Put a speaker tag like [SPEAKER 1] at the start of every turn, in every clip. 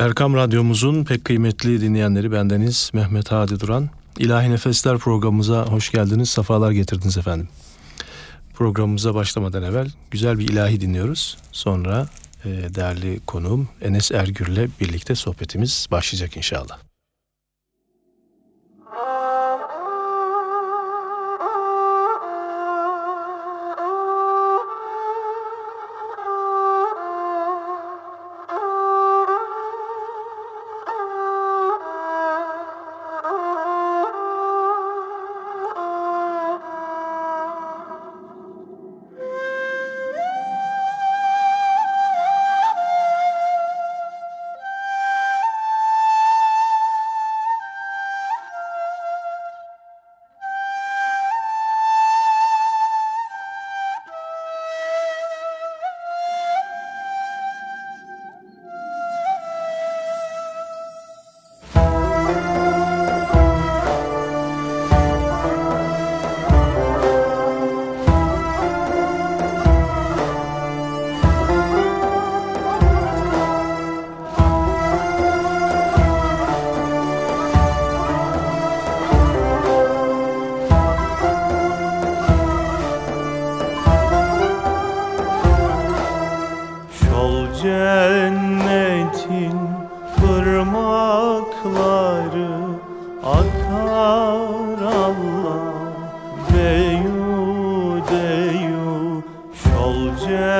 [SPEAKER 1] Erkam Radyomuzun pek kıymetli dinleyenleri bendeniz Mehmet Hadi Duran. İlahi Nefesler programımıza hoş geldiniz, sefalar getirdiniz efendim. Programımıza başlamadan evvel güzel bir ilahi dinliyoruz. Sonra e, değerli konuğum Enes Ergür'le birlikte sohbetimiz başlayacak inşallah. deyu şolce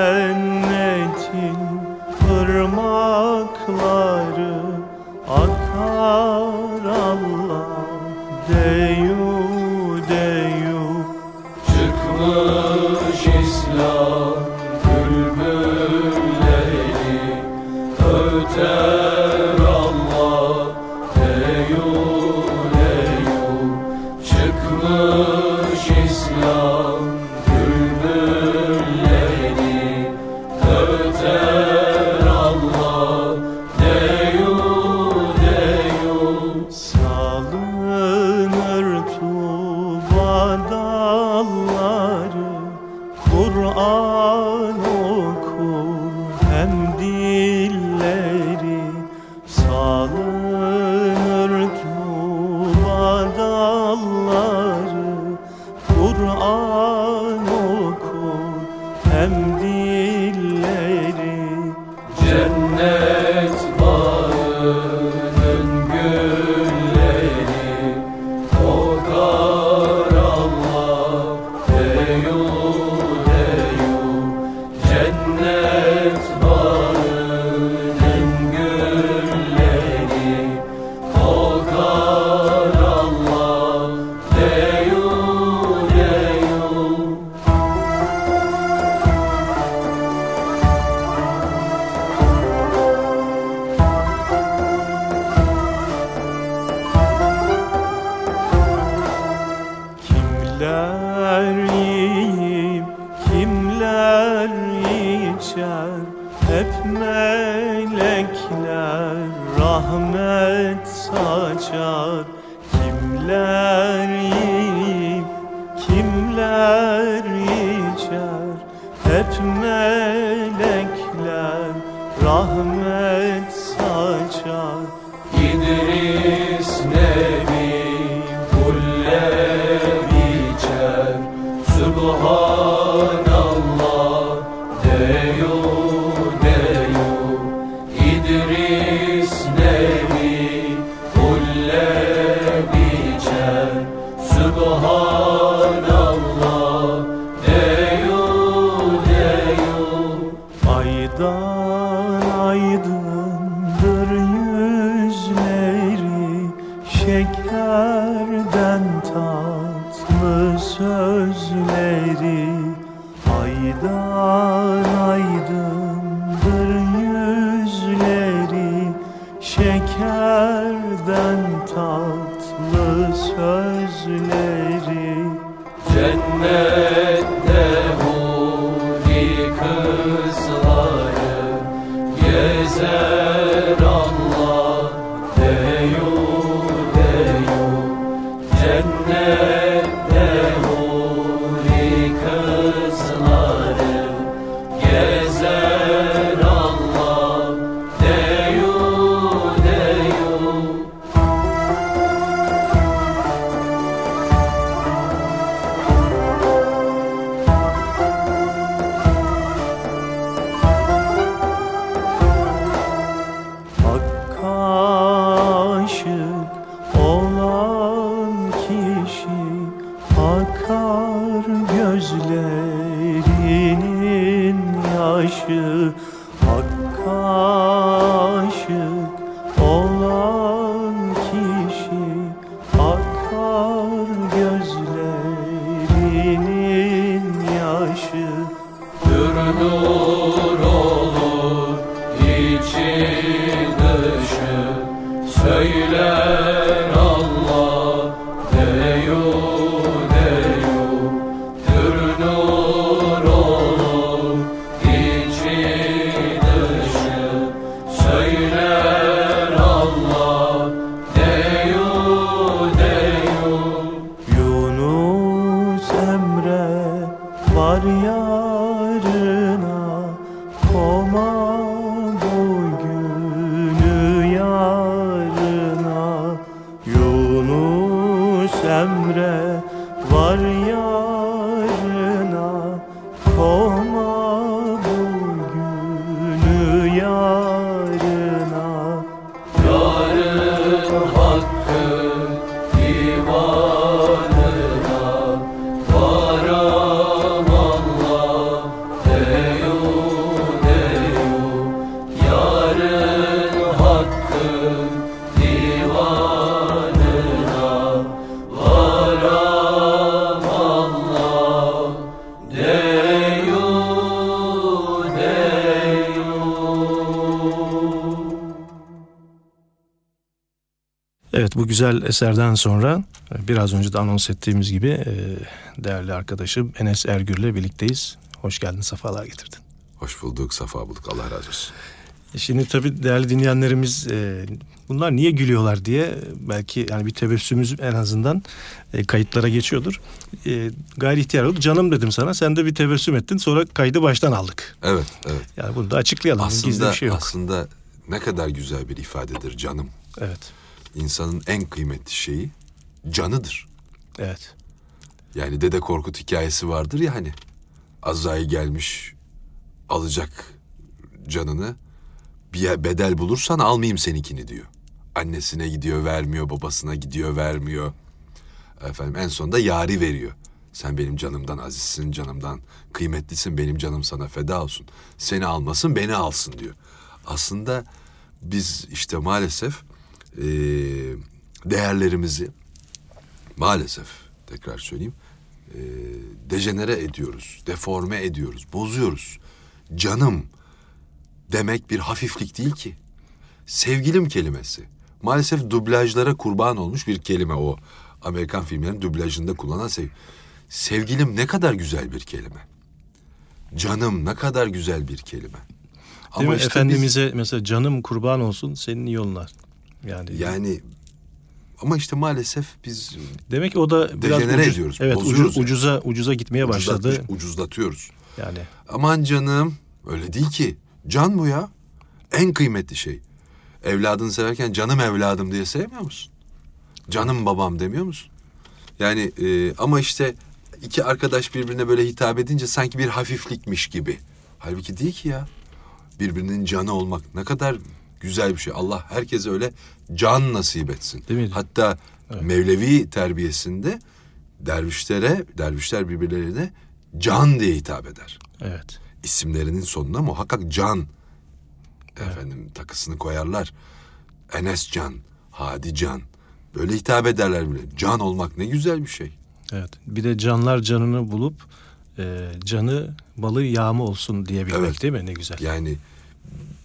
[SPEAKER 1] الحق güzel eserden sonra biraz önce de anons ettiğimiz gibi e, değerli arkadaşım Enes Ergür'le birlikteyiz. Hoş geldin, sefalar getirdin.
[SPEAKER 2] Hoş bulduk, safa bulduk. Allah razı olsun.
[SPEAKER 1] E, şimdi tabii değerli dinleyenlerimiz e, bunlar niye gülüyorlar diye belki yani bir tebessümümüz en azından kayıtlara geçiyordur. Gayri ihtiyar oldu. Canım dedim sana. Sen de bir tebessüm ettin. Sonra kaydı baştan aldık.
[SPEAKER 2] Evet, evet.
[SPEAKER 1] Yani bunu da açıklayalım.
[SPEAKER 2] Aslında, Gizli bir şey yok. Aslında ne kadar güzel bir ifadedir canım.
[SPEAKER 1] Evet
[SPEAKER 2] insanın en kıymetli şeyi canıdır.
[SPEAKER 1] Evet.
[SPEAKER 2] Yani Dede Korkut hikayesi vardır ya hani. Azrail gelmiş alacak canını. Bir bedel bulursan almayayım seninkini diyor. Annesine gidiyor vermiyor, babasına gidiyor vermiyor. Efendim en sonunda yari veriyor. Sen benim canımdan azizsin, canımdan kıymetlisin, benim canım sana feda olsun. Seni almasın, beni alsın diyor. Aslında biz işte maalesef e, değerlerimizi maalesef tekrar söyleyeyim e, dejenere ediyoruz, deforme ediyoruz, bozuyoruz. Canım demek bir hafiflik değil ki. Sevgilim kelimesi. Maalesef dublajlara kurban olmuş bir kelime o. Amerikan filmlerinin dublajında kullanılan sev. Sevgilim ne kadar güzel bir kelime. Canım ne kadar güzel bir kelime.
[SPEAKER 1] Değil Ama mi? Işte Efendimiz'e biz, mesela canım kurban olsun senin yoluna.
[SPEAKER 2] Yani yani ama işte maalesef biz
[SPEAKER 1] demek ki o da
[SPEAKER 2] biraz ucuz, ediyoruz.
[SPEAKER 1] Evet, ucuz, yani. ucuza ucuza gitmeye başladı.
[SPEAKER 2] Ucuzlatıyoruz.
[SPEAKER 1] Yani
[SPEAKER 2] aman canım öyle değil ki. Can bu ya. En kıymetli şey. Evladını severken canım evladım diye sevmiyor musun? Canım babam demiyor musun? Yani e, ama işte iki arkadaş birbirine böyle hitap edince sanki bir hafiflikmiş gibi. Halbuki değil ki ya. Birbirinin canı olmak ne kadar güzel bir şey. Allah herkese öyle can nasip etsin.
[SPEAKER 1] Değil mi?
[SPEAKER 2] Hatta evet. Mevlevi terbiyesinde dervişlere, dervişler birbirlerine can diye hitap eder.
[SPEAKER 1] Evet.
[SPEAKER 2] İsimlerinin sonuna muhakkak can evet. efendim takısını koyarlar. Enes Can, Hadi Can. Böyle hitap ederler bile. Can olmak ne güzel bir şey.
[SPEAKER 1] Evet. Bir de canlar canını bulup e, canı balı yağma olsun diyebilmek evet. değil mi? Ne güzel.
[SPEAKER 2] Yani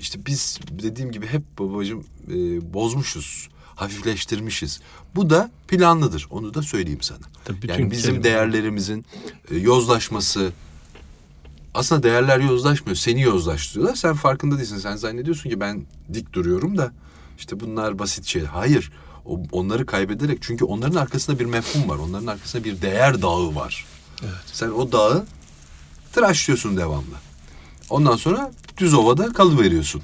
[SPEAKER 2] işte biz dediğim gibi hep babacığım e, bozmuşuz, hafifleştirmişiz. Bu da planlıdır. Onu da söyleyeyim sana. Tabii yani bizim kelime. değerlerimizin e, yozlaşması aslında değerler yozlaşmıyor. Seni yozlaştırıyorlar. Sen farkında değilsin. Sen zannediyorsun ki ben dik duruyorum da işte bunlar basit şey. Hayır. O, onları kaybederek çünkü onların arkasında bir mefhum var. Onların arkasında bir değer dağı var.
[SPEAKER 1] Evet.
[SPEAKER 2] Sen o dağı tıraşlıyorsun devamlı. Ondan sonra düz ovada kalıveriyorsun.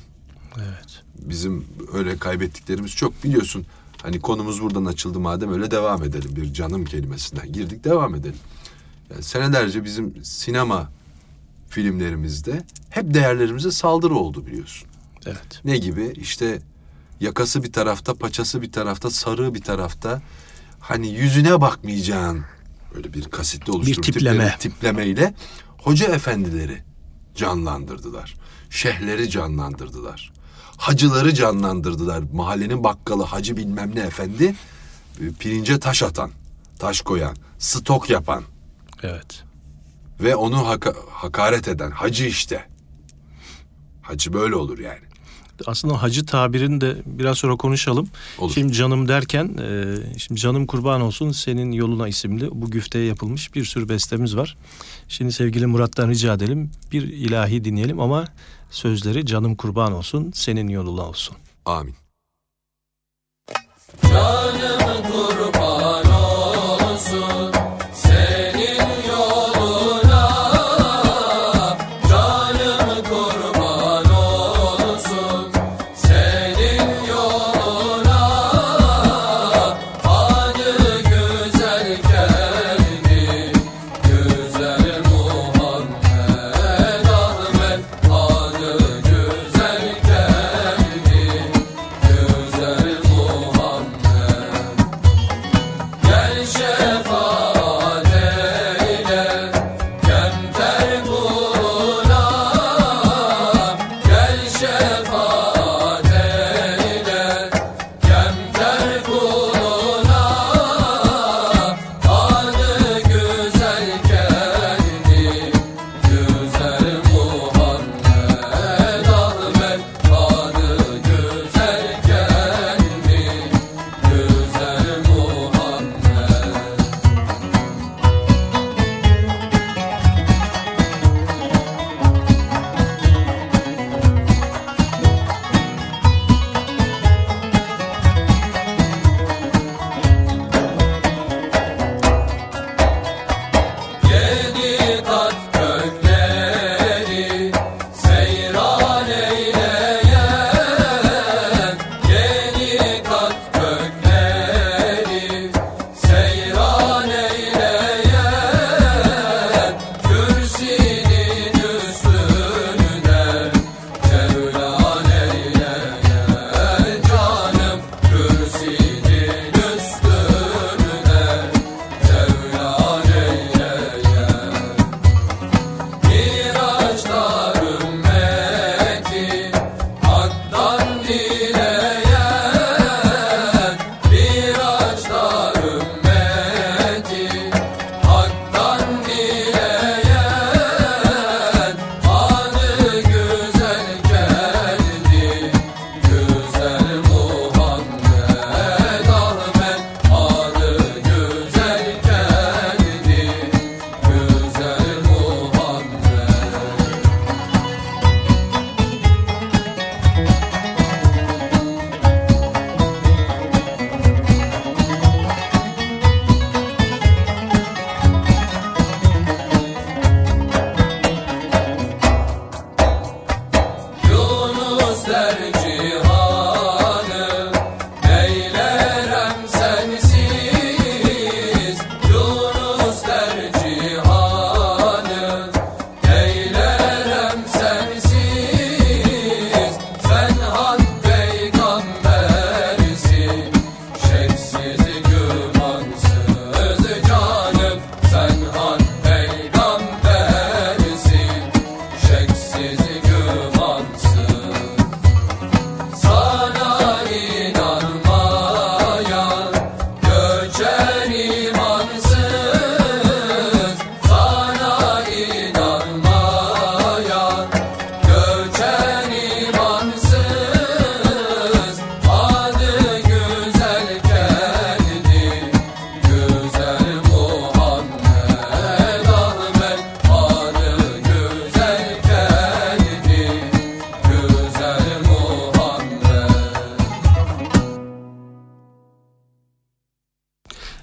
[SPEAKER 1] Evet.
[SPEAKER 2] Bizim öyle kaybettiklerimiz çok biliyorsun. Hani konumuz buradan açıldı madem öyle devam edelim. Bir canım kelimesinden girdik devam edelim. Yani senelerce bizim sinema filmlerimizde hep değerlerimize saldırı oldu biliyorsun.
[SPEAKER 1] Evet.
[SPEAKER 2] Ne gibi? İşte yakası bir tarafta, paçası bir tarafta, sarığı bir tarafta. Hani yüzüne bakmayacağın böyle bir kasitli oluşturup
[SPEAKER 1] bir tipleme.
[SPEAKER 2] tiplemeyle hoca efendileri canlandırdılar. Şehleri canlandırdılar. Hacıları canlandırdılar. Mahallenin bakkalı hacı bilmem ne efendi e, pirince taş atan, taş koyan, stok yapan.
[SPEAKER 1] Evet.
[SPEAKER 2] Ve onu haka- hakaret eden hacı işte. Hacı böyle olur yani.
[SPEAKER 3] Aslında hacı tabirini de biraz sonra konuşalım. Olur. Şimdi canım derken, e, şimdi canım kurban olsun senin yoluna isimli bu güfteye yapılmış bir sürü bestemiz var. Şimdi sevgili Murat'tan rica edelim bir ilahi dinleyelim ama sözleri canım kurban olsun senin yoluna olsun.
[SPEAKER 2] Amin.
[SPEAKER 1] Canım kurban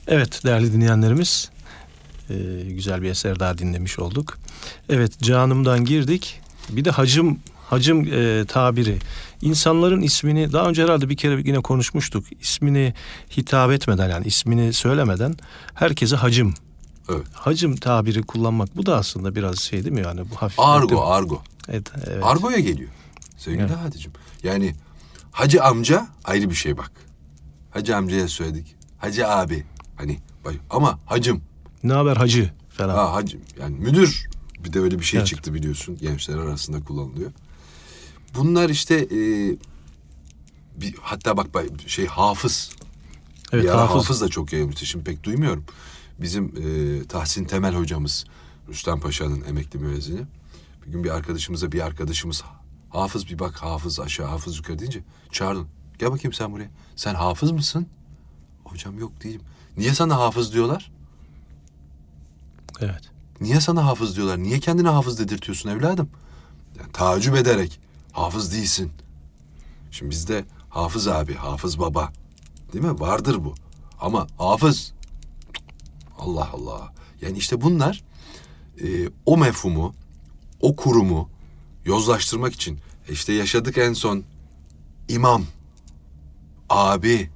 [SPEAKER 3] Evet değerli dinleyenlerimiz e, güzel bir eser daha dinlemiş olduk. Evet canımdan girdik. Bir de hacım hacım e, tabiri. İnsanların ismini daha önce herhalde bir kere yine konuşmuştuk. İsmini hitap etmeden yani ismini söylemeden herkese hacım.
[SPEAKER 2] Evet.
[SPEAKER 3] Hacım tabiri kullanmak bu da aslında biraz şey değil mi yani bu hafif.
[SPEAKER 2] Argo, argo.
[SPEAKER 3] Evet, evet.
[SPEAKER 2] Argo'ya geliyor. Sevgili evet. Hadicim. Yani hacı amca ayrı bir şey bak. Hacı amcaya söyledik. Hacı abi Hani ama hacım.
[SPEAKER 3] Ne haber hacı falan.
[SPEAKER 2] Ha hacım yani müdür. Bir de öyle bir şey evet. çıktı biliyorsun gençler arasında kullanılıyor. Bunlar işte e, bir, hatta bak şey hafız. Evet, bir hafız. hafız da çok yayılmıştı. Şimdi pek duymuyorum. Bizim e, Tahsin Temel hocamız Rüstem Paşa'nın emekli müezzini. Bir gün bir arkadaşımıza bir arkadaşımız Hafız bir bak hafız aşağı hafız yukarı deyince çağırdın. Gel bakayım sen buraya. Sen hafız mısın? Hocam yok değilim. Niye sana hafız diyorlar?
[SPEAKER 1] Evet.
[SPEAKER 2] Niye sana hafız diyorlar? Niye kendine hafız dedirtiyorsun evladım? Yani tacip ederek hafız değilsin. Şimdi bizde hafız abi, hafız baba. Değil mi? Vardır bu. Ama hafız Allah Allah. Yani işte bunlar e, o mefhumu, o kurumu yozlaştırmak için e işte yaşadık en son imam, abi.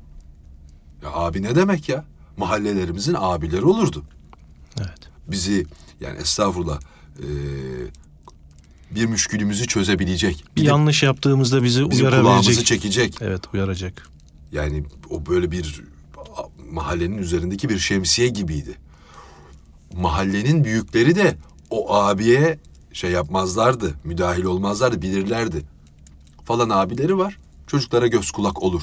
[SPEAKER 2] Ya abi ne demek ya? Mahallelerimizin abileri olurdu
[SPEAKER 1] Evet.
[SPEAKER 2] bizi yani estağfurullah e, bir müşkülümüzü çözebilecek.
[SPEAKER 1] Bir
[SPEAKER 2] de
[SPEAKER 1] yanlış yaptığımızda bizi
[SPEAKER 2] bizim kulağımızı
[SPEAKER 1] uyarabilecek.
[SPEAKER 2] çekecek.
[SPEAKER 1] Evet uyaracak.
[SPEAKER 2] Yani o böyle bir mahallenin üzerindeki bir şemsiye gibiydi. Mahallenin büyükleri de o abiye şey yapmazlardı, müdahil olmazlardı, bilirlerdi. Falan abileri var, çocuklara göz kulak olur.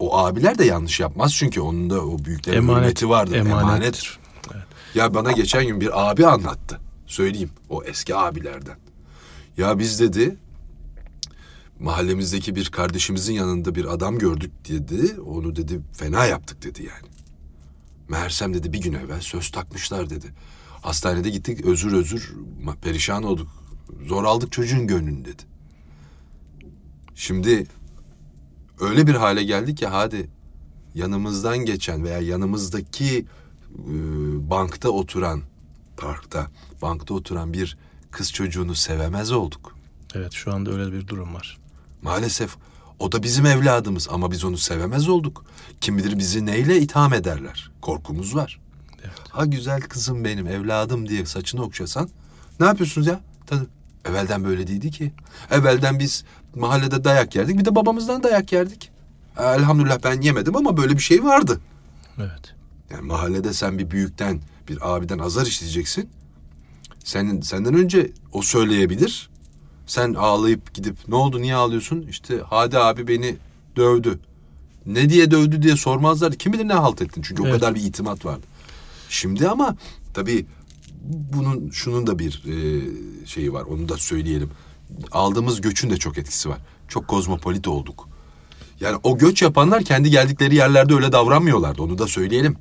[SPEAKER 2] O abiler de yanlış yapmaz çünkü onun da o büyüklerin
[SPEAKER 1] Emanet,
[SPEAKER 2] hürmeti vardır.
[SPEAKER 1] emanettir.
[SPEAKER 2] Emanet. Ya bana geçen gün bir abi anlattı. Söyleyeyim o eski abilerden. Ya biz dedi mahallemizdeki bir kardeşimizin yanında bir adam gördük dedi. Onu dedi fena yaptık dedi yani. Meğersem dedi bir gün evvel söz takmışlar dedi. Hastanede gittik özür özür perişan olduk. Zor aldık çocuğun gönlünü dedi. Şimdi öyle bir hale geldik ki hadi yanımızdan geçen veya yanımızdaki e, bankta oturan parkta bankta oturan bir kız çocuğunu sevemez olduk.
[SPEAKER 1] Evet şu anda öyle bir durum var.
[SPEAKER 2] Maalesef o da bizim evladımız ama biz onu sevemez olduk. Kim bilir bizi neyle itham ederler. Korkumuz var.
[SPEAKER 1] Evet.
[SPEAKER 2] Ha güzel kızım benim evladım diye saçını okşasan ne yapıyorsunuz ya? Tabii evvelden böyle değildi ki. Evvelden biz mahallede dayak yerdik bir de babamızdan dayak yerdik. Elhamdülillah ben yemedim ama böyle bir şey vardı.
[SPEAKER 1] Evet.
[SPEAKER 2] Yani mahallede sen bir büyükten, bir abiden azar işleyeceksin. Senin senden önce o söyleyebilir. Sen ağlayıp gidip ne oldu niye ağlıyorsun? İşte Hadi abi beni dövdü. Ne diye dövdü diye sormazlar. Kim bilir ne halt ettin. Çünkü
[SPEAKER 1] Evet.
[SPEAKER 2] o kadar bir itimat vardı. Şimdi ama tabii bunun şunun da bir e, şeyi var. Onu da söyleyelim. Aldığımız göçün de çok etkisi var. Çok kozmopolit olduk. Yani o göç yapanlar kendi geldikleri yerlerde öyle davranmıyorlardı. Onu da söyleyelim.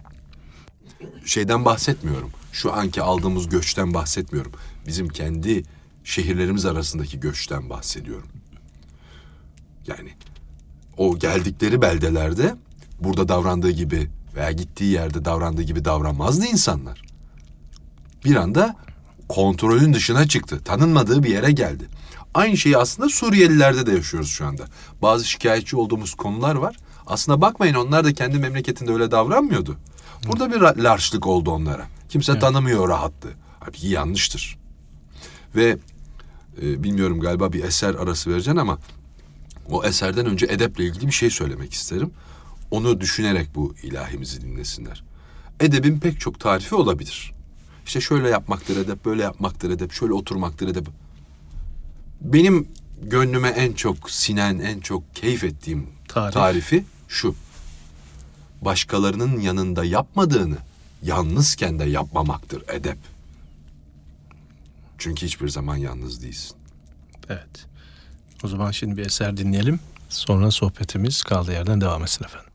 [SPEAKER 2] Şeyden bahsetmiyorum. Şu anki aldığımız göçten bahsetmiyorum. Bizim kendi şehirlerimiz arasındaki göçten bahsediyorum. Yani o geldikleri beldelerde burada davrandığı gibi veya gittiği yerde davrandığı gibi davranmazdı insanlar. Bir anda kontrolün dışına çıktı. Tanınmadığı bir yere geldi. Aynı şeyi aslında Suriyelilerde de yaşıyoruz şu anda. Bazı şikayetçi olduğumuz konular var. Aslında bakmayın onlar da kendi memleketinde öyle davranmıyordu. Burada bir larçlık oldu onlara. Kimse tanımıyor o rahatlığı. Halbuki yanlıştır. Ve e, bilmiyorum galiba bir eser arası vereceksin ama o eserden önce edeple ilgili bir şey söylemek isterim. Onu düşünerek bu ilahimizi dinlesinler. Edebin pek çok tarifi olabilir. İşte şöyle yapmaktır edep, böyle yapmaktır edep, şöyle oturmaktır edep. Benim gönlüme en çok sinen, en çok keyif ettiğim
[SPEAKER 1] Tarif.
[SPEAKER 2] tarifi şu. Başkalarının yanında yapmadığını yalnızken de yapmamaktır edep. Çünkü hiçbir zaman yalnız değilsin.
[SPEAKER 1] Evet. O zaman şimdi bir eser dinleyelim. Sonra sohbetimiz kaldığı yerden devam etsin efendim.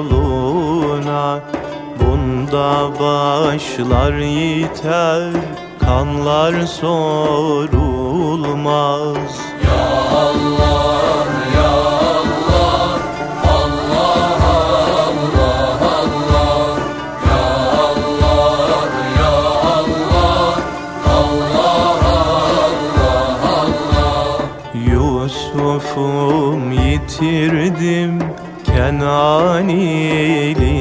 [SPEAKER 1] Yoluna Bunda başlar yiter kanlar sorulmaz. Yusuf'um Kenan ilinde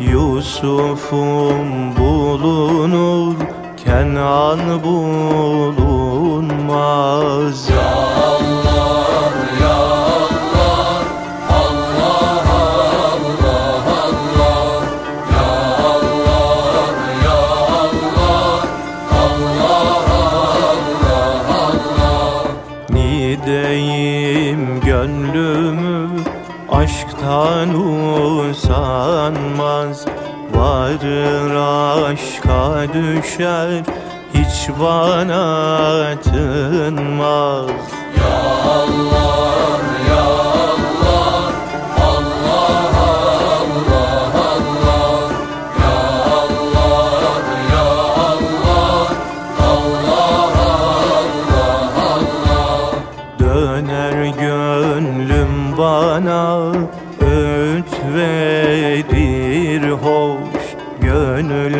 [SPEAKER 1] Yusuf'um bulunur Kenan bulunmaz. Nideyim aşktan usanmaz Varır aşka düşer hiç bana tınmaz. Döner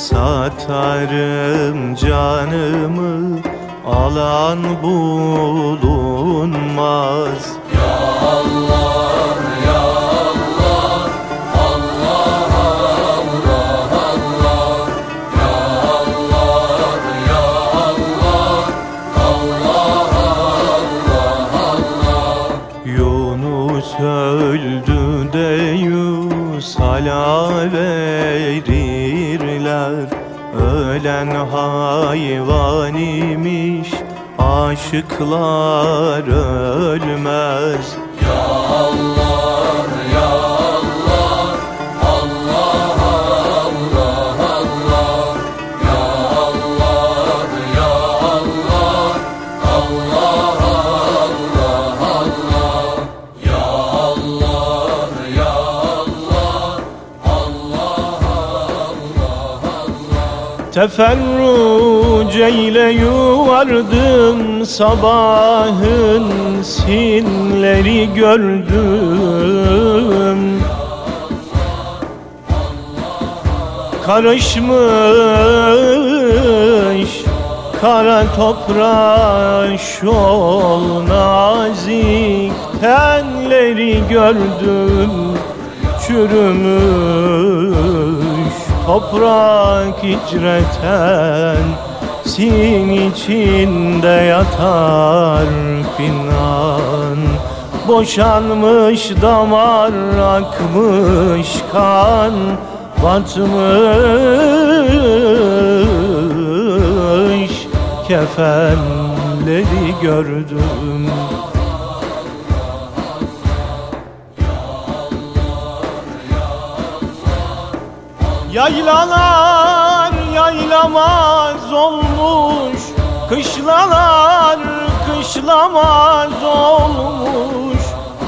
[SPEAKER 1] Satarım canımı alan bulunmaz. Yunus Ölen hayvan imiş Aşıklar ölmez Teferruc eyle yuvardım sabahın sinleri gördüm. Karışmış kara toprağa şol nazik tenleri gördüm. Çürümüş toprak hicreten sin içinde yatar finan Boşanmış damar akmış kan batmış. Kefenleri gördüm Yaylalar yaylamaz olmuş. Kışlalar kışlamaz olmuş.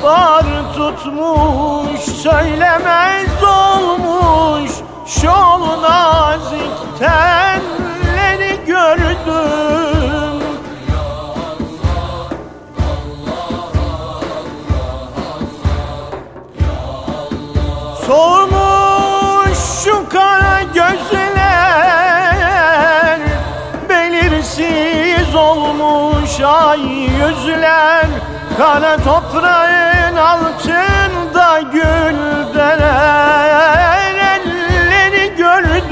[SPEAKER 1] Bar tutmuş söylemez olmuş. Şol nazik tenleri gördüm Soğumuş yüzler Kara toprağın altında gül derer Elleri gördüm.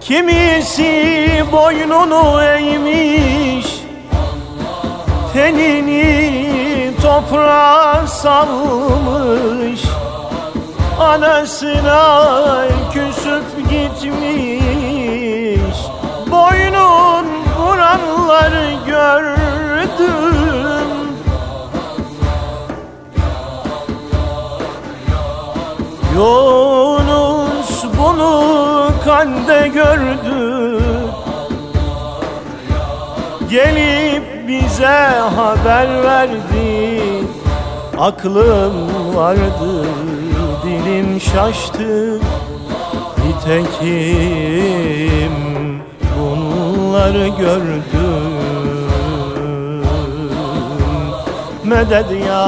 [SPEAKER 1] Kimisi boynunu eğmiş Tenini toprağa salmış. Anasına küsüp gitmiş. Boynun vuranları gördüm. Yunus bunu kande gördü. Gelip bize haber verdi. Aklım vardı, dilim şaştı. Nitekim bunları gördüm. Medet ya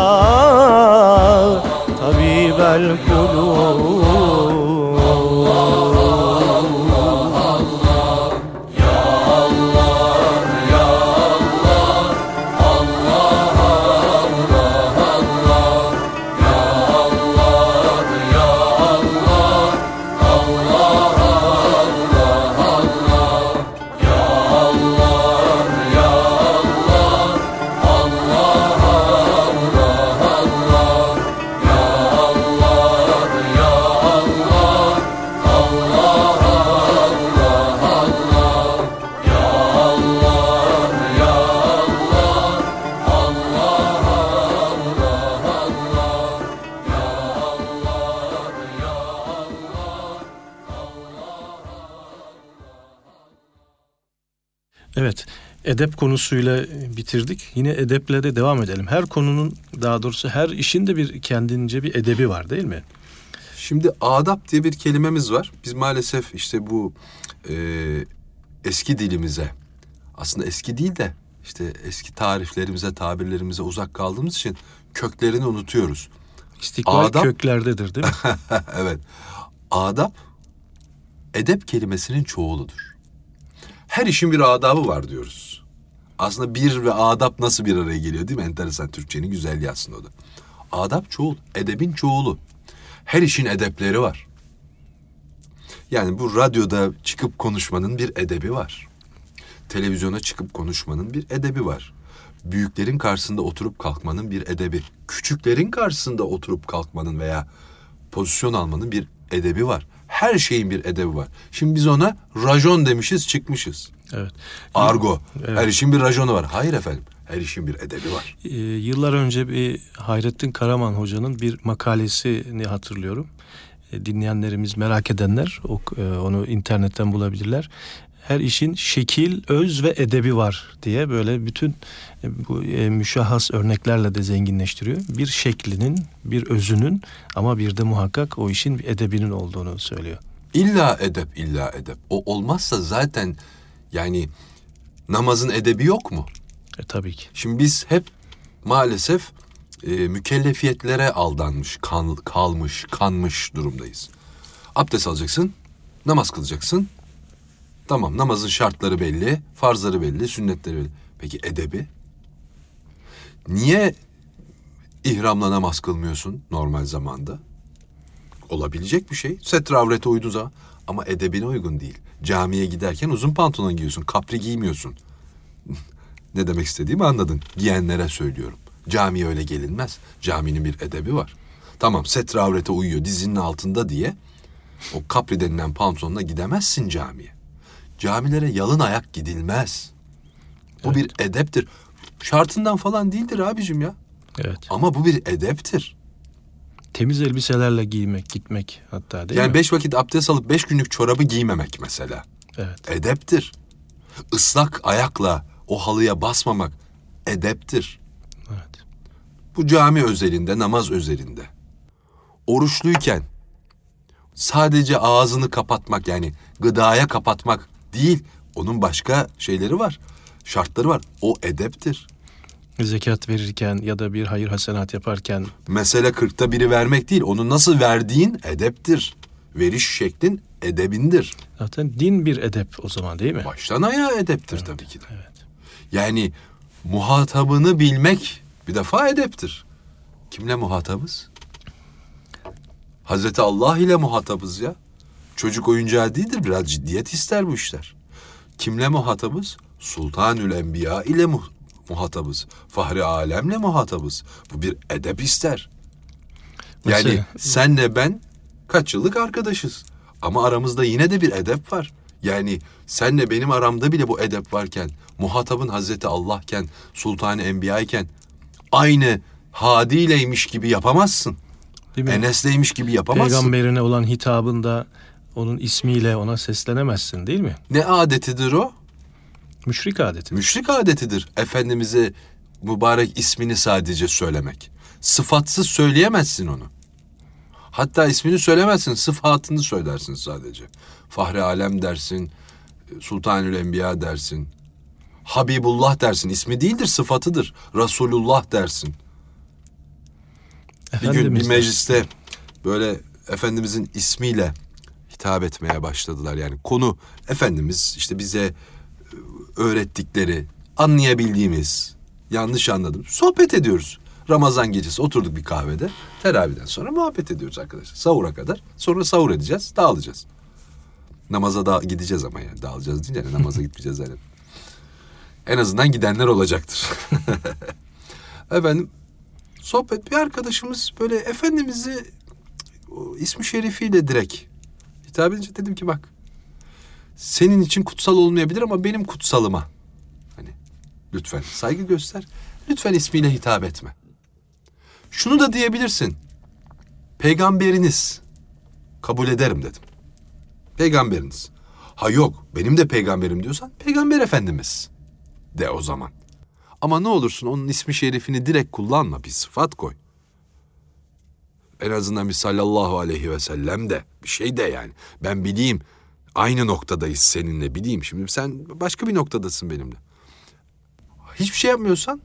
[SPEAKER 1] tabibel kulub
[SPEAKER 4] edep konusuyla bitirdik. Yine edeple de devam edelim. Her konunun, daha doğrusu her işin de bir kendince bir edebi var değil mi?
[SPEAKER 2] Şimdi adap diye bir kelimemiz var. Biz maalesef işte bu e, eski dilimize aslında eski değil de işte eski tariflerimize, tabirlerimize uzak kaldığımız için köklerini unutuyoruz.
[SPEAKER 4] İstikbal
[SPEAKER 2] Adap-
[SPEAKER 4] köklerdedir değil mi?
[SPEAKER 2] evet. Adap edep kelimesinin çoğuludur. Her işin bir adabı var diyoruz. Aslında bir ve adap nasıl bir araya geliyor değil mi? Enteresan Türkçenin güzelliği aslında o da. Adap çoğul, edebin çoğulu. Her işin edepleri var. Yani bu radyoda çıkıp konuşmanın bir edebi var. Televizyona çıkıp konuşmanın bir edebi var. Büyüklerin karşısında oturup kalkmanın bir edebi. Küçüklerin karşısında oturup kalkmanın veya pozisyon almanın bir edebi var. Her şeyin bir edebi var. Şimdi biz ona rajon demişiz çıkmışız.
[SPEAKER 4] Evet.
[SPEAKER 2] Argo.
[SPEAKER 4] Evet.
[SPEAKER 2] Her işin bir rajonu var. Hayır efendim. Her işin bir edebi var.
[SPEAKER 4] Ee, yıllar önce bir Hayrettin Karaman hocanın bir makalesini hatırlıyorum. Ee, dinleyenlerimiz merak edenler ok- e, onu internetten bulabilirler. Her işin şekil, öz ve edebi var diye böyle bütün e, bu e, müşahhas örneklerle de zenginleştiriyor. Bir şeklinin, bir özünün ama bir de muhakkak o işin bir edebinin olduğunu söylüyor.
[SPEAKER 2] İlla edep, illa edep. O olmazsa zaten yani namazın edebi yok mu?
[SPEAKER 4] E, tabii ki.
[SPEAKER 2] Şimdi biz hep maalesef e, mükellefiyetlere aldanmış, kan, kalmış, kanmış durumdayız. Abdest alacaksın, namaz kılacaksın. Tamam namazın şartları belli, farzları belli, sünnetleri belli. Peki edebi? Niye ihramla namaz kılmıyorsun normal zamanda? Olabilecek bir şey. Setre avrete uyduğu zaman. Ama edebine uygun değil. Camiye giderken uzun pantolon giyiyorsun, kapri giymiyorsun. ne demek istediğimi anladın. Giyenlere söylüyorum. Camiye öyle gelinmez. Caminin bir edebi var. Tamam setre avrete uyuyor dizinin altında diye o kapri denilen pantolonla gidemezsin camiye. Camilere yalın ayak gidilmez. Bu bir edeptir. Şartından falan değildir abicim ya.
[SPEAKER 4] Evet.
[SPEAKER 2] Ama bu bir edeptir.
[SPEAKER 4] Temiz elbiselerle giymek, gitmek hatta değil
[SPEAKER 2] yani
[SPEAKER 4] mi?
[SPEAKER 2] beş vakit abdest alıp beş günlük çorabı giymemek mesela.
[SPEAKER 4] Evet.
[SPEAKER 2] Edeptir. Islak ayakla o halıya basmamak edeptir.
[SPEAKER 4] Evet.
[SPEAKER 2] Bu cami özelinde, namaz özelinde. Oruçluyken sadece ağzını kapatmak yani gıdaya kapatmak değil. Onun başka şeyleri var. Şartları var. O edeptir.
[SPEAKER 1] Zekat verirken ya da bir hayır hasenat yaparken
[SPEAKER 2] Mesele kırkta biri vermek değil. Onu nasıl verdiğin edeptir. Veriş şeklin edebindir.
[SPEAKER 1] zaten din bir edep o zaman değil mi?
[SPEAKER 2] Baştan ayağa edeptir tabii ki de.
[SPEAKER 1] Evet.
[SPEAKER 2] Yani muhatabını bilmek bir defa edeptir. Kimle muhatabız? Hazreti Allah ile muhatabız ya. Çocuk oyuncağı değildir. Biraz ciddiyet ister bu işler. Kimle muhatabız? Sultanül Enbiya ile muhatabız. Fahri alemle muhatabız. Bu bir edep ister. Yani
[SPEAKER 1] Mesela-
[SPEAKER 2] senle ben kaç yıllık arkadaşız. Ama aramızda yine de bir edep var. Yani senle benim aramda bile bu edep varken, muhatabın Hazreti Allah'ken, Sultan-ı Enbiya iken aynı Hadi'yleymiş gibi yapamazsın. Enes'leymiş gibi yapamazsın.
[SPEAKER 1] Peygamberine olan hitabında onun ismiyle ona seslenemezsin değil mi?
[SPEAKER 2] Ne adetidir o?
[SPEAKER 1] Müşrik adeti.
[SPEAKER 2] Müşrik adetidir. Efendimiz'e mübarek ismini sadece söylemek. Sıfatsız söyleyemezsin onu. Hatta ismini söylemezsin, sıfatını söylersin sadece. Fahri Alem dersin, Sultanül Enbiya dersin. Habibullah dersin. İsmi değildir, sıfatıdır. Resulullah dersin. Bir gün bir
[SPEAKER 1] Efendimiz
[SPEAKER 2] mecliste böyle Efendimizin ismiyle hitap etmeye başladılar. Yani konu Efendimiz işte bize öğrettikleri, anlayabildiğimiz, yanlış anladım. Sohbet ediyoruz. Ramazan gecesi oturduk bir kahvede. Teravihden sonra muhabbet ediyoruz arkadaşlar. Sahura kadar. Sonra sahur edeceğiz, dağılacağız. Namaza da gideceğiz ama yani dağılacağız deyince yani namaza gitmeyeceğiz yani. En azından gidenler olacaktır. Efendim sohbet bir arkadaşımız böyle Efendimiz'i ismi şerifiyle direkt hitap edince dedim ki bak senin için kutsal olmayabilir ama benim kutsalıma hani lütfen saygı göster. Lütfen ismiyle hitap etme. Şunu da diyebilirsin. Peygamberiniz kabul ederim dedim. Peygamberiniz. Ha yok benim de peygamberim diyorsan peygamber efendimiz de o zaman. Ama ne olursun onun ismi şerifini direkt kullanma bir sıfat koy. En azından bir sallallahu aleyhi ve sellem de bir şey de yani. Ben bileyim aynı noktadayız seninle bileyim. Şimdi sen başka bir noktadasın benimle. Hiçbir şey yapmıyorsan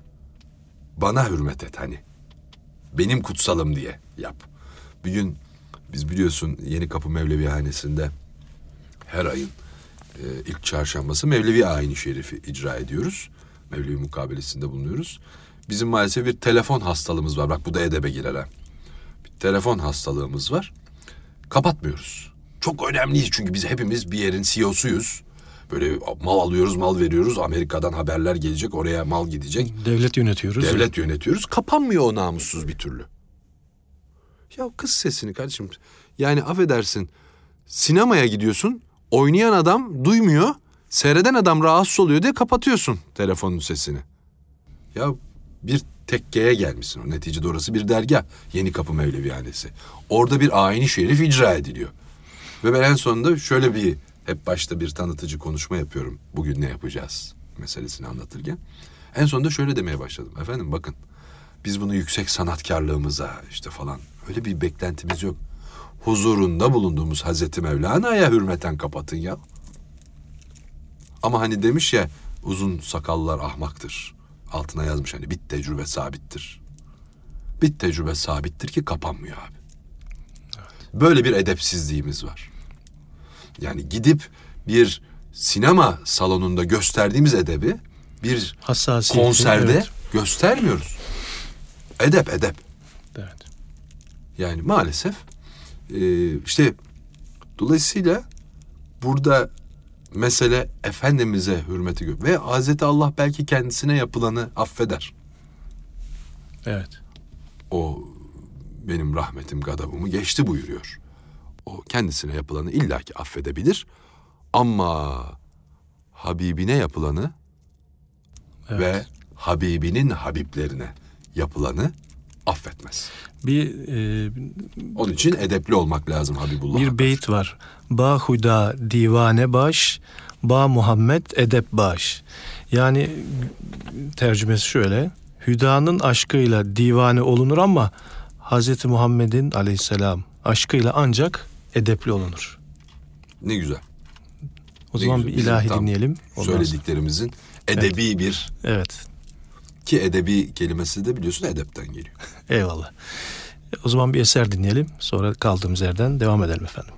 [SPEAKER 2] bana hürmet et hani. Benim kutsalım diye yap. Bir gün biz biliyorsun Yeni Kapı Mevlevihanesi'nde her ayın e, ilk çarşambası Mevlevi ayini şerifi icra ediyoruz. Mevlevi mukabelesinde bulunuyoruz. Bizim maalesef bir telefon hastalığımız var. Bak bu da edebe girer ha. Bir telefon hastalığımız var. Kapatmıyoruz. Çok önemliyiz çünkü biz hepimiz bir yerin CEO'suyuz. Böyle mal alıyoruz, mal veriyoruz. Amerika'dan haberler gelecek, oraya mal gidecek.
[SPEAKER 1] Devlet yönetiyoruz.
[SPEAKER 2] Devlet yönetiyoruz. Kapanmıyor o namussuz bir türlü. Ya kız sesini kardeşim. Yani affedersin. Sinemaya gidiyorsun. Oynayan adam duymuyor. Seyreden adam rahatsız oluyor diye kapatıyorsun telefonun sesini. Ya bir tekkeye gelmişsin. O neticede orası bir dergah. Yeni Kapı Mevlevihanesi. Orada bir ayini şerif icra ediliyor. Ve ben en sonunda şöyle bir hep başta bir tanıtıcı konuşma yapıyorum. Bugün ne yapacağız meselesini anlatırken. En sonunda şöyle demeye başladım. Efendim bakın biz bunu yüksek sanatkarlığımıza işte falan öyle bir beklentimiz yok. Huzurunda bulunduğumuz Hazreti Mevlana'ya hürmeten kapatın ya. Ama hani demiş ya uzun sakallar ahmaktır. Altına yazmış hani bit tecrübe sabittir. Bit tecrübe sabittir ki kapanmıyor abi. Böyle bir edepsizliğimiz var. Yani gidip bir sinema salonunda gösterdiğimiz edebi bir
[SPEAKER 1] Hassasiyeti,
[SPEAKER 2] konserde
[SPEAKER 1] evet.
[SPEAKER 2] göstermiyoruz. Edep edep.
[SPEAKER 1] Evet.
[SPEAKER 2] Yani maalesef e, işte dolayısıyla burada mesele Efendimiz'e hürmeti gö- ve Hazreti Allah belki kendisine yapılanı affeder.
[SPEAKER 1] Evet.
[SPEAKER 2] O benim rahmetim gadabımı geçti buyuruyor. O kendisine yapılanı illaki affedebilir ama Habibine yapılanı
[SPEAKER 1] Evet.
[SPEAKER 2] ve Habibinin Habiblerine yapılanı affetmez.
[SPEAKER 1] Bir e,
[SPEAKER 2] Onun için edepli olmak lazım Habibullah.
[SPEAKER 1] bir beyt var. Ba Huda divane baş, ba Muhammed edep baş. Yani tercümesi şöyle. Hüdanın aşkıyla divane olunur ama Hazreti Muhammed'in aleyhisselam aşkıyla ancak edepli olunur.
[SPEAKER 2] Ne güzel.
[SPEAKER 1] O
[SPEAKER 2] ne
[SPEAKER 1] zaman
[SPEAKER 2] güzel.
[SPEAKER 1] bir
[SPEAKER 2] Bizim
[SPEAKER 1] ilahi
[SPEAKER 2] tam
[SPEAKER 1] dinleyelim. Ondan sonra-
[SPEAKER 2] Söylediklerimizin edebi bir
[SPEAKER 1] Evet.
[SPEAKER 2] Ki edebi kelimesi de biliyorsun edepten geliyor.
[SPEAKER 1] Eyvallah. O zaman bir eser dinleyelim. Sonra kaldığımız yerden devam edelim efendim.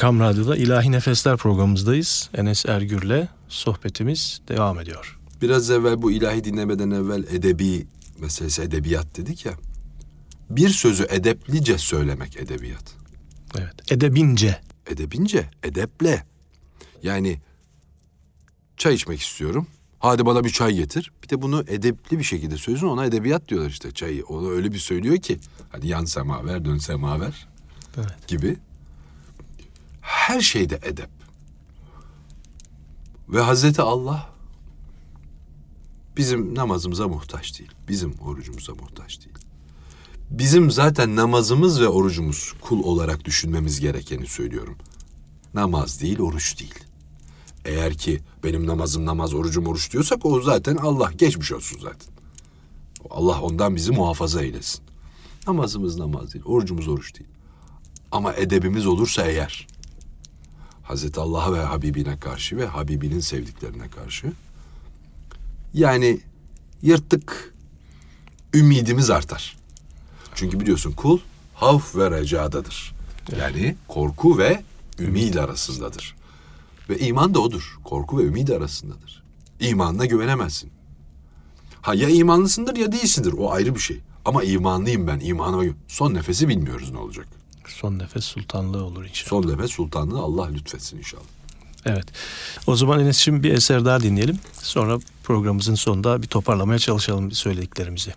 [SPEAKER 1] Erkam Radyo'da İlahi Nefesler programımızdayız. Enes Ergür'le sohbetimiz devam ediyor.
[SPEAKER 2] Biraz evvel bu ilahi dinlemeden evvel edebi meselesi edebiyat dedik ya. Bir sözü edeplice söylemek edebiyat.
[SPEAKER 1] Evet. Edebince.
[SPEAKER 2] Edebince, edeple. Yani çay içmek istiyorum Hadi bana bir çay getir. Bir de bunu edepli bir şekilde söylüyorsun. Ona edebiyat diyorlar işte çayı. Onu öyle bir söylüyor ki. Hadi yan semaver, dön semaver
[SPEAKER 1] Evet.
[SPEAKER 2] gibi. Her şeyde edep. Ve Hazreti Allah bizim namazımıza muhtaç değil. Bizim orucumuza muhtaç değil. Bizim zaten namazımız ve orucumuz kul olarak düşünmemiz gerekeni söylüyorum. Namaz değil, oruç değil. Eğer ki benim namazım namaz, orucum oruç diyorsak o zaten Allah geçmiş olsun zaten. Allah ondan bizi muhafaza eylesin. Namazımız namaz değil, orucumuz oruç değil. Ama edebimiz olursa eğer Hazreti Allah'a ve Habibine karşı ve Habibinin sevdiklerine karşı yani yırttık ümidimiz artar. Çünkü biliyorsun kul havf ve recadadır. Yani korku ve ümid arasındadır. Ve iman da odur. Korku ve ümid arasındadır. İmanına güvenemezsin. Ha ya imanlısındır ya değilsindir. O ayrı bir şey. Ama imanlıyım ben. İmanıma Son nefesi bilmiyoruz ne olacak.
[SPEAKER 1] Son nefes sultanlığı olur inşallah.
[SPEAKER 2] Son nefes sultanlığı Allah lütfetsin inşallah.
[SPEAKER 1] Evet. O zaman Enes şimdi bir eser daha dinleyelim. Sonra programımızın sonunda bir toparlamaya çalışalım söylediklerimizi.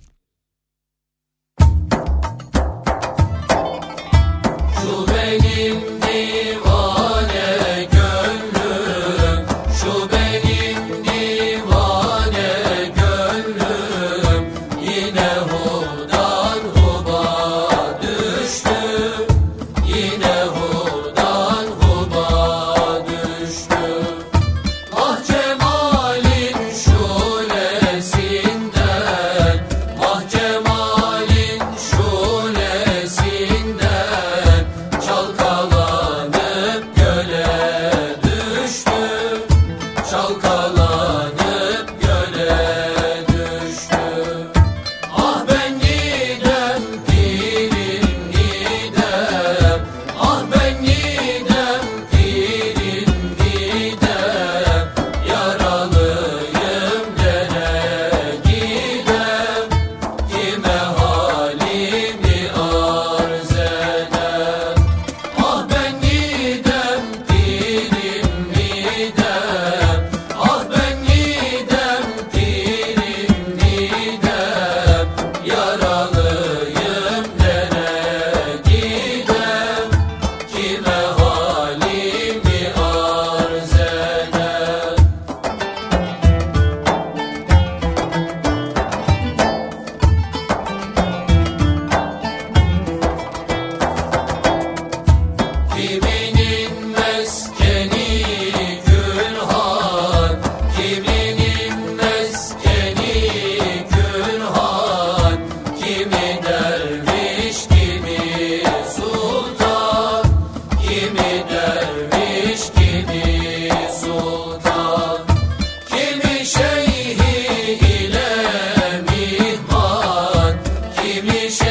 [SPEAKER 5] мне
[SPEAKER 6] еще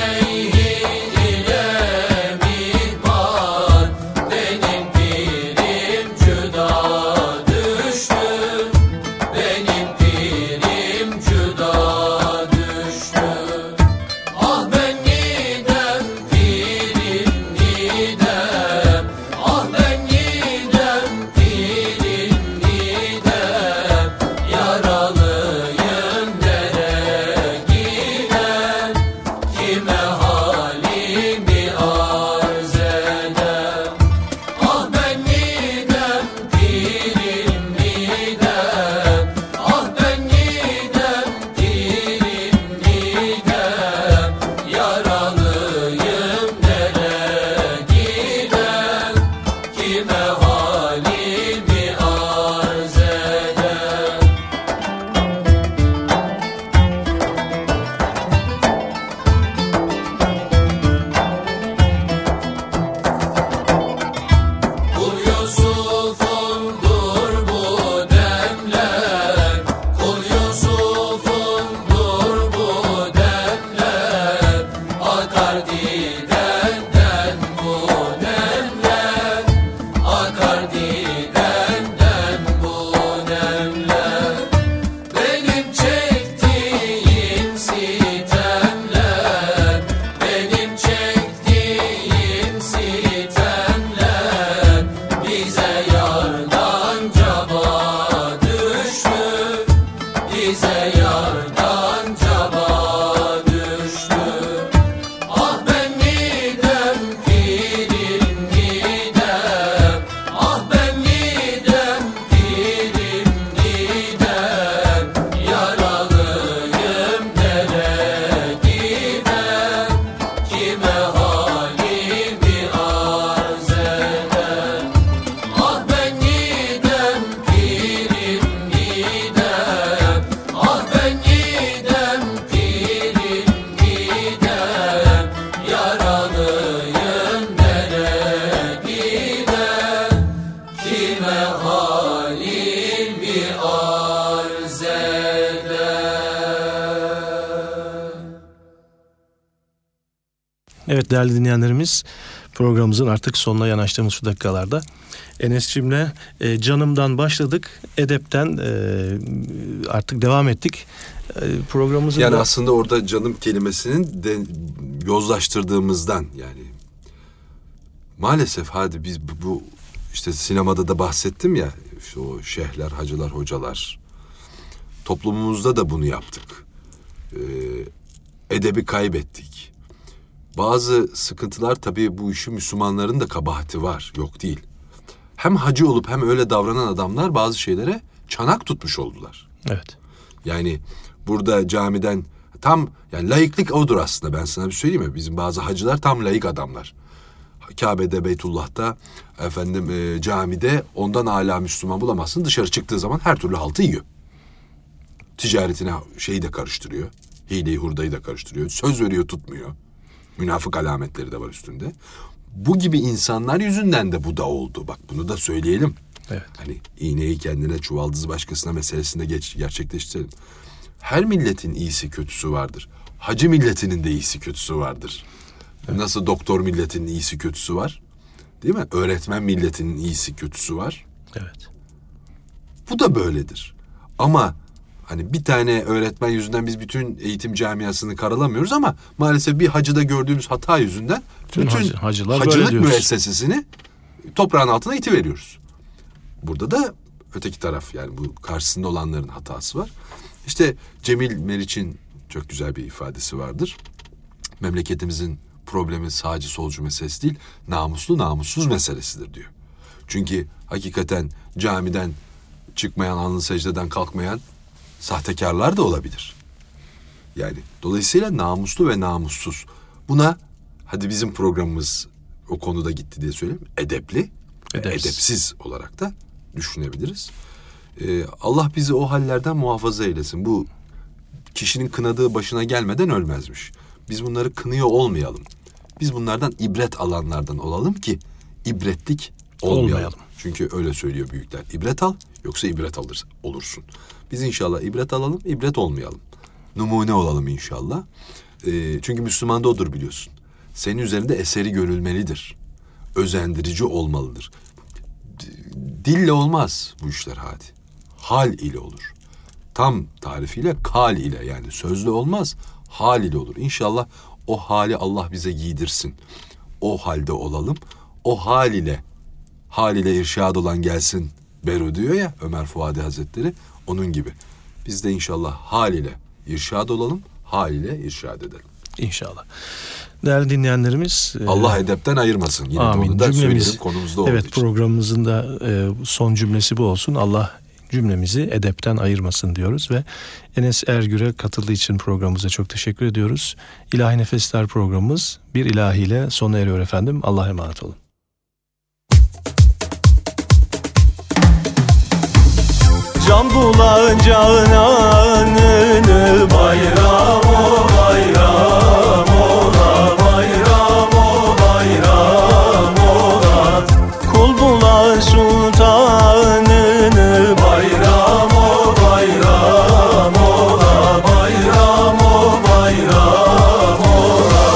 [SPEAKER 6] değerli dinleyenlerimiz programımızın artık sonuna yanaştığımız şu dakikalarda Enes'cimle e, canımdan başladık. Edepten e, artık devam ettik. E, programımızın
[SPEAKER 2] Yani
[SPEAKER 6] da-
[SPEAKER 2] aslında orada canım kelimesinin de yozlaştırdığımızdan yani maalesef hadi biz bu, bu işte sinemada da bahsettim ya işte o şeyhler, hacılar, hocalar toplumumuzda da bunu yaptık. Ee, edebi kaybettik. Bazı sıkıntılar tabii bu işi Müslümanların da kabahati var. Yok değil. Hem hacı olup hem öyle davranan adamlar bazı şeylere çanak tutmuş oldular.
[SPEAKER 6] Evet.
[SPEAKER 2] Yani burada camiden tam yani layıklık odur aslında ben sana bir söyleyeyim mi? Bizim bazı hacılar tam layık adamlar. Kabe'de, Beytullah'ta, efendim e, camide ondan hala Müslüman bulamazsın. Dışarı çıktığı zaman her türlü haltı yiyor. Ticaretine şeyi de karıştırıyor. Hileyi hurdayı da karıştırıyor. Söz veriyor tutmuyor. Münafık alametleri de var üstünde. Bu gibi insanlar yüzünden de bu da oldu. Bak bunu da söyleyelim.
[SPEAKER 6] Evet.
[SPEAKER 2] Hani iğneyi kendine çuvaldızı başkasına meselesinde geç, gerçekleştirelim. Her milletin iyisi kötüsü vardır. Hacı milletinin de iyisi kötüsü vardır. Nasıl doktor milletinin iyisi kötüsü var? Değil mi? Öğretmen milletinin iyisi kötüsü var.
[SPEAKER 6] Evet.
[SPEAKER 2] Bu da böyledir. Ama hani bir tane öğretmen yüzünden biz bütün eğitim camiasını karalamıyoruz ama maalesef bir hacıda gördüğümüz hata yüzünden
[SPEAKER 6] Bütün
[SPEAKER 2] bütün
[SPEAKER 6] hacı- hacılar
[SPEAKER 2] hacılık müessesesini toprağın altına itiveriyoruz. Burada da öteki taraf yani bu karşısında olanların hatası var. İşte Cemil Meriç'in çok güzel bir ifadesi vardır. Memleketimizin problemi sağcı solcu meselesi değil, namuslu namussuz meselesidir diyor. Çünkü hakikaten camiden çıkmayan, alnı secdeden kalkmayan sahtekarlar da olabilir. Yani dolayısıyla namuslu ve namussuz. Buna hadi bizim programımız o konuda gitti diye söyleyeyim. Edepli,
[SPEAKER 6] Edepsiz.
[SPEAKER 2] edepsiz olarak da düşünebiliriz. Ee, Allah bizi o hallerden muhafaza eylesin. Bu kişinin kınadığı başına gelmeden ölmezmiş. Biz bunları kınıyor olmayalım. Biz bunlardan ibret alanlardan olalım ki ibretlik olmayalım.
[SPEAKER 6] Olmayalım.
[SPEAKER 2] Çünkü öyle söylüyor büyükler. İbret al yoksa ibret alır, olursun. Biz inşallah ibret alalım, ibret olmayalım. Numune olalım inşallah. Ee, çünkü Müslüman da odur biliyorsun. Senin üzerinde eseri görülmelidir. Özendirici olmalıdır. Dille olmaz bu işler hadi. Hal ile olur. Tam tarifiyle kal ile yani sözlü olmaz. Hal ile olur. İnşallah o hali Allah bize giydirsin. O halde olalım. O hal ile hal ile irşad olan gelsin Beru diyor ya Ömer Fuadi Hazretleri. Onun gibi. Biz de inşallah hal ile irşad olalım. Hal ile irşad edelim.
[SPEAKER 6] İnşallah. Değerli dinleyenlerimiz. e,
[SPEAKER 2] Allah edepten ayırmasın. Yine
[SPEAKER 6] Amin.
[SPEAKER 2] onu da
[SPEAKER 6] Cümlemiz-
[SPEAKER 2] konumuzda
[SPEAKER 6] Evet
[SPEAKER 2] için.
[SPEAKER 6] programımızın da e, son cümlesi bu olsun. Allah cümlemizi edepten ayırmasın diyoruz ve Enes Ergür'e katıldığı için programımıza çok teşekkür ediyoruz. İlahi Nefesler programımız bir ilahiyle sona eriyor efendim. Allah'a emanet olun.
[SPEAKER 1] Can bulacağın anını bayram o bayram ola bayram o bayram ola Kul bula sultanını bayram o bayram ola bayram o bayram ola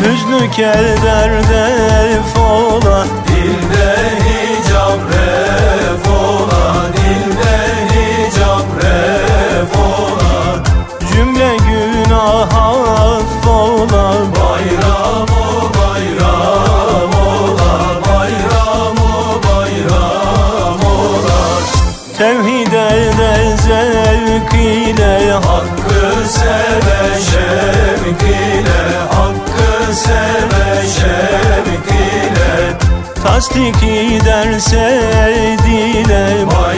[SPEAKER 1] Hüznü keder def ola affola Bayram o bayram ola Bayram o bayram ola. Tevhid ede zevk ile Hakkı seve şevk ile Hakkı seve şevk ile Tasdik ederse dile Bayram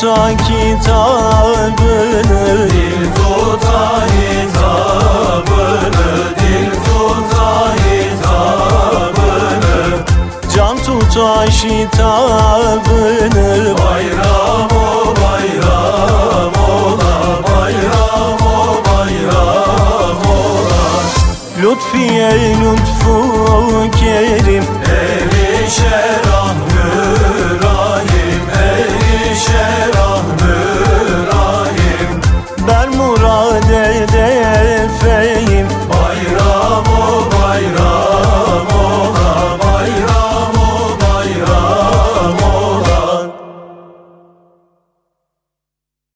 [SPEAKER 1] tuta kitabını Dil tuta hitabını Dil tuta hitabını Can tuta şitabını Bayram o bayram ola Bayram o bayram ola Lütfiye lütfu kerim. Erişer ah müram erişer Ben murad
[SPEAKER 7] elde efeyim Bayram o bayram.